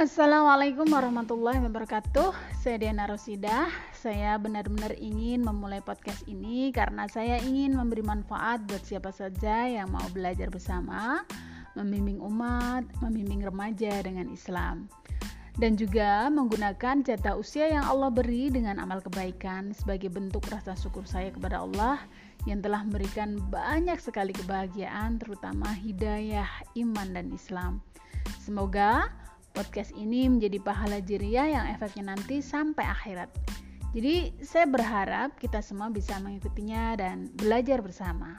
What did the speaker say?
Assalamualaikum warahmatullahi wabarakatuh. Saya Diana Rosida. Saya benar-benar ingin memulai podcast ini karena saya ingin memberi manfaat buat siapa saja yang mau belajar bersama, membimbing umat, membimbing remaja dengan Islam. Dan juga menggunakan jatah usia yang Allah beri dengan amal kebaikan sebagai bentuk rasa syukur saya kepada Allah yang telah memberikan banyak sekali kebahagiaan terutama hidayah, iman dan Islam. Semoga podcast ini menjadi pahala jiriah yang efeknya nanti sampai akhirat. Jadi saya berharap kita semua bisa mengikutinya dan belajar bersama.